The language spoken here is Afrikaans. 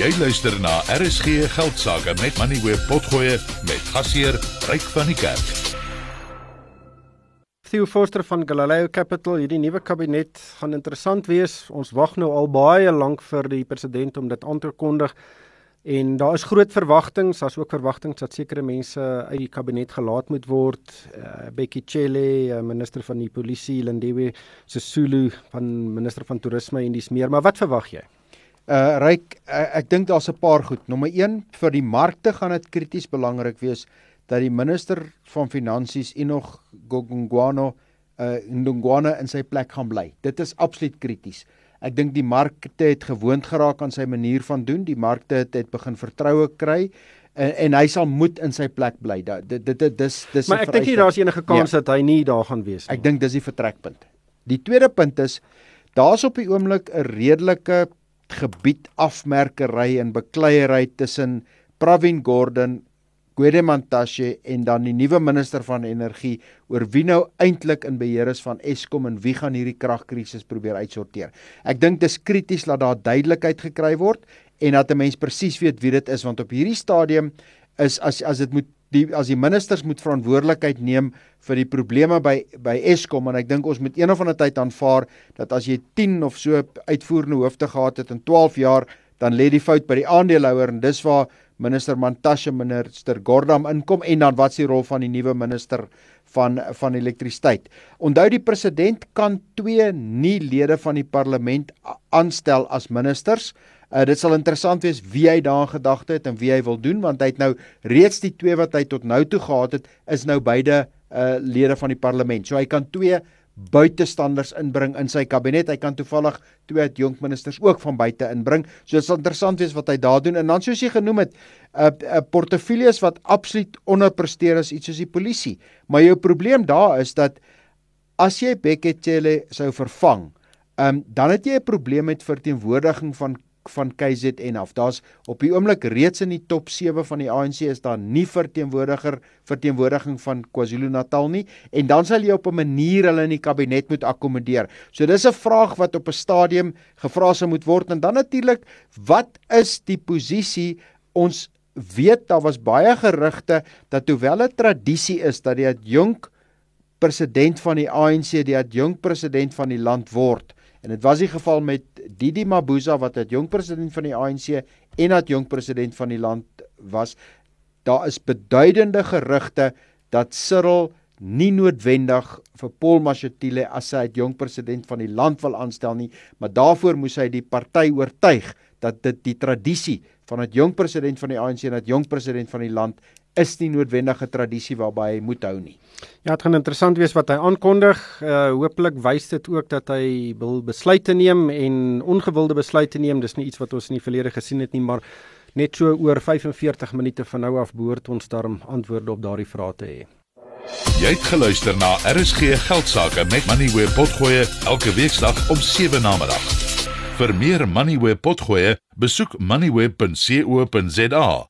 Jy luister na RSG Geldsaake met Money Web Potgoe met gasheer Ryk van die Kerk. Theo Forster van Galileo Capital, hierdie nuwe kabinet gaan interessant wees. Ons wag nou al baie lank vir die president om dit aan te kondig. En daar is groot verwagtinge, daar's ook verwagtinge dat sekere mense uit die kabinet gelaat moet word. Uh, Bekkie Cele, uh, minister van die polisie, Lindiwe Sisulu van minister van toerisme en dis meer. Maar wat verwag jy? Uh ryk uh, ek dink daar's 'n paar goed. Nommer 1 vir die markte gaan dit krities belangrik wees dat die minister van finansies Enoch Gogongwano uh Ndungwana in sy plek gaan bly. Dit is absoluut krities. Ek dink die markte het gewoond geraak aan sy manier van doen. Die markte het, het begin vertroue kry en, en hy sal moet in sy plek bly. Dit dit dit dis dis Maar ek dink nie daar's enige kans ja. dat hy nie daar gaan wees nie. Ek dink dis die vertrekpunt. Die tweede punt is daar's op die oomblik 'n redelike gebied afmerkery en bekleierery tussen Pravin Gordhan, Gwede Mantashe en dan die nuwe minister van energie oor wie nou eintlik in beheer is van Eskom en wie gaan hierdie kragkrisis probeer uitsorteer. Ek dink dis krities dat daar duidelikheid gekry word en dat 'n mens presies weet wie dit is want op hierdie stadium is as as dit moet die as die ministers moet verantwoordelikheid neem vir die probleme by by Eskom en ek dink ons moet een of ander tyd aanvaar dat as jy 10 of so uitvoerende hoofde gehad het in 12 jaar dan lê die fout by die aandeelhouer en dis waar minister Mantashe minister Gordam inkom en dan wat is die rol van die nuwe minister van van elektrisiteit. Onthou die president kan twee nie lede van die parlement aanstel as ministers. Uh, dit sal interessant wees wie hy daarin gedagte het en wie hy wil doen want hy het nou reeds die twee wat hy tot nou toe gehad het is nou beide uh, lede van die parlement. So hy kan twee buitestanders inbring in sy kabinet. Hy kan toevallig twee adjunkministers ook van buite inbring. So dit sal interessant wees wat hy daar doen en dan soos jy genoem het, 'n uh, uh, portefeuilles wat absoluut onderpresteer is iets soos die polisie. Maar jou probleem daar is dat as jy Beketjele sou vervang, um, dan het jy 'n probleem met verteenwoordiging van van KZN af. Daar's op die oomblik reeds in die top 7 van die ANC is daar nie verteenwoordiger verteenwoordiging van KwaZulu-Natal nie en dan sal jy op 'n manier hulle in die kabinet moet akkommodeer. So dis 'n vraag wat op 'n stadium gevra sou moet word en dan natuurlik wat is die posisie ons weet daar was baie gerugte dat hoewel 'n tradisie is dat die adjunk president van die ANC die adjunk president van die land word En dit was die geval met Didi Mabuza wat het jong president van die ANC en het jong president van die land was. Daar is beduidende gerugte dat Cyril nie noodwendig vir Paul Mashatile as sy jong president van die land wil aanstel nie, maar daarvoor moes hy die party oortuig dat dit die tradisie van 'n jong president van die ANC en 'n jong president van die land is nie noodwendige tradisie waarby hy moet hou nie. Ja, dit gaan interessant wees wat hy aankondig. Uh hopelik wys dit ook dat hy wil besluite neem en ongewilde besluite neem. Dis nie iets wat ons in die verlede gesien het nie, maar net so oor 45 minute van nou af behoort ons daarom antwoorde op daardie vrae te hê. Jy het geluister na RSG Geldsaake met Money where potgoe elke weeksdag om 7 na middag. Vir meer Money where potgoe, besoek moneyweb.co.za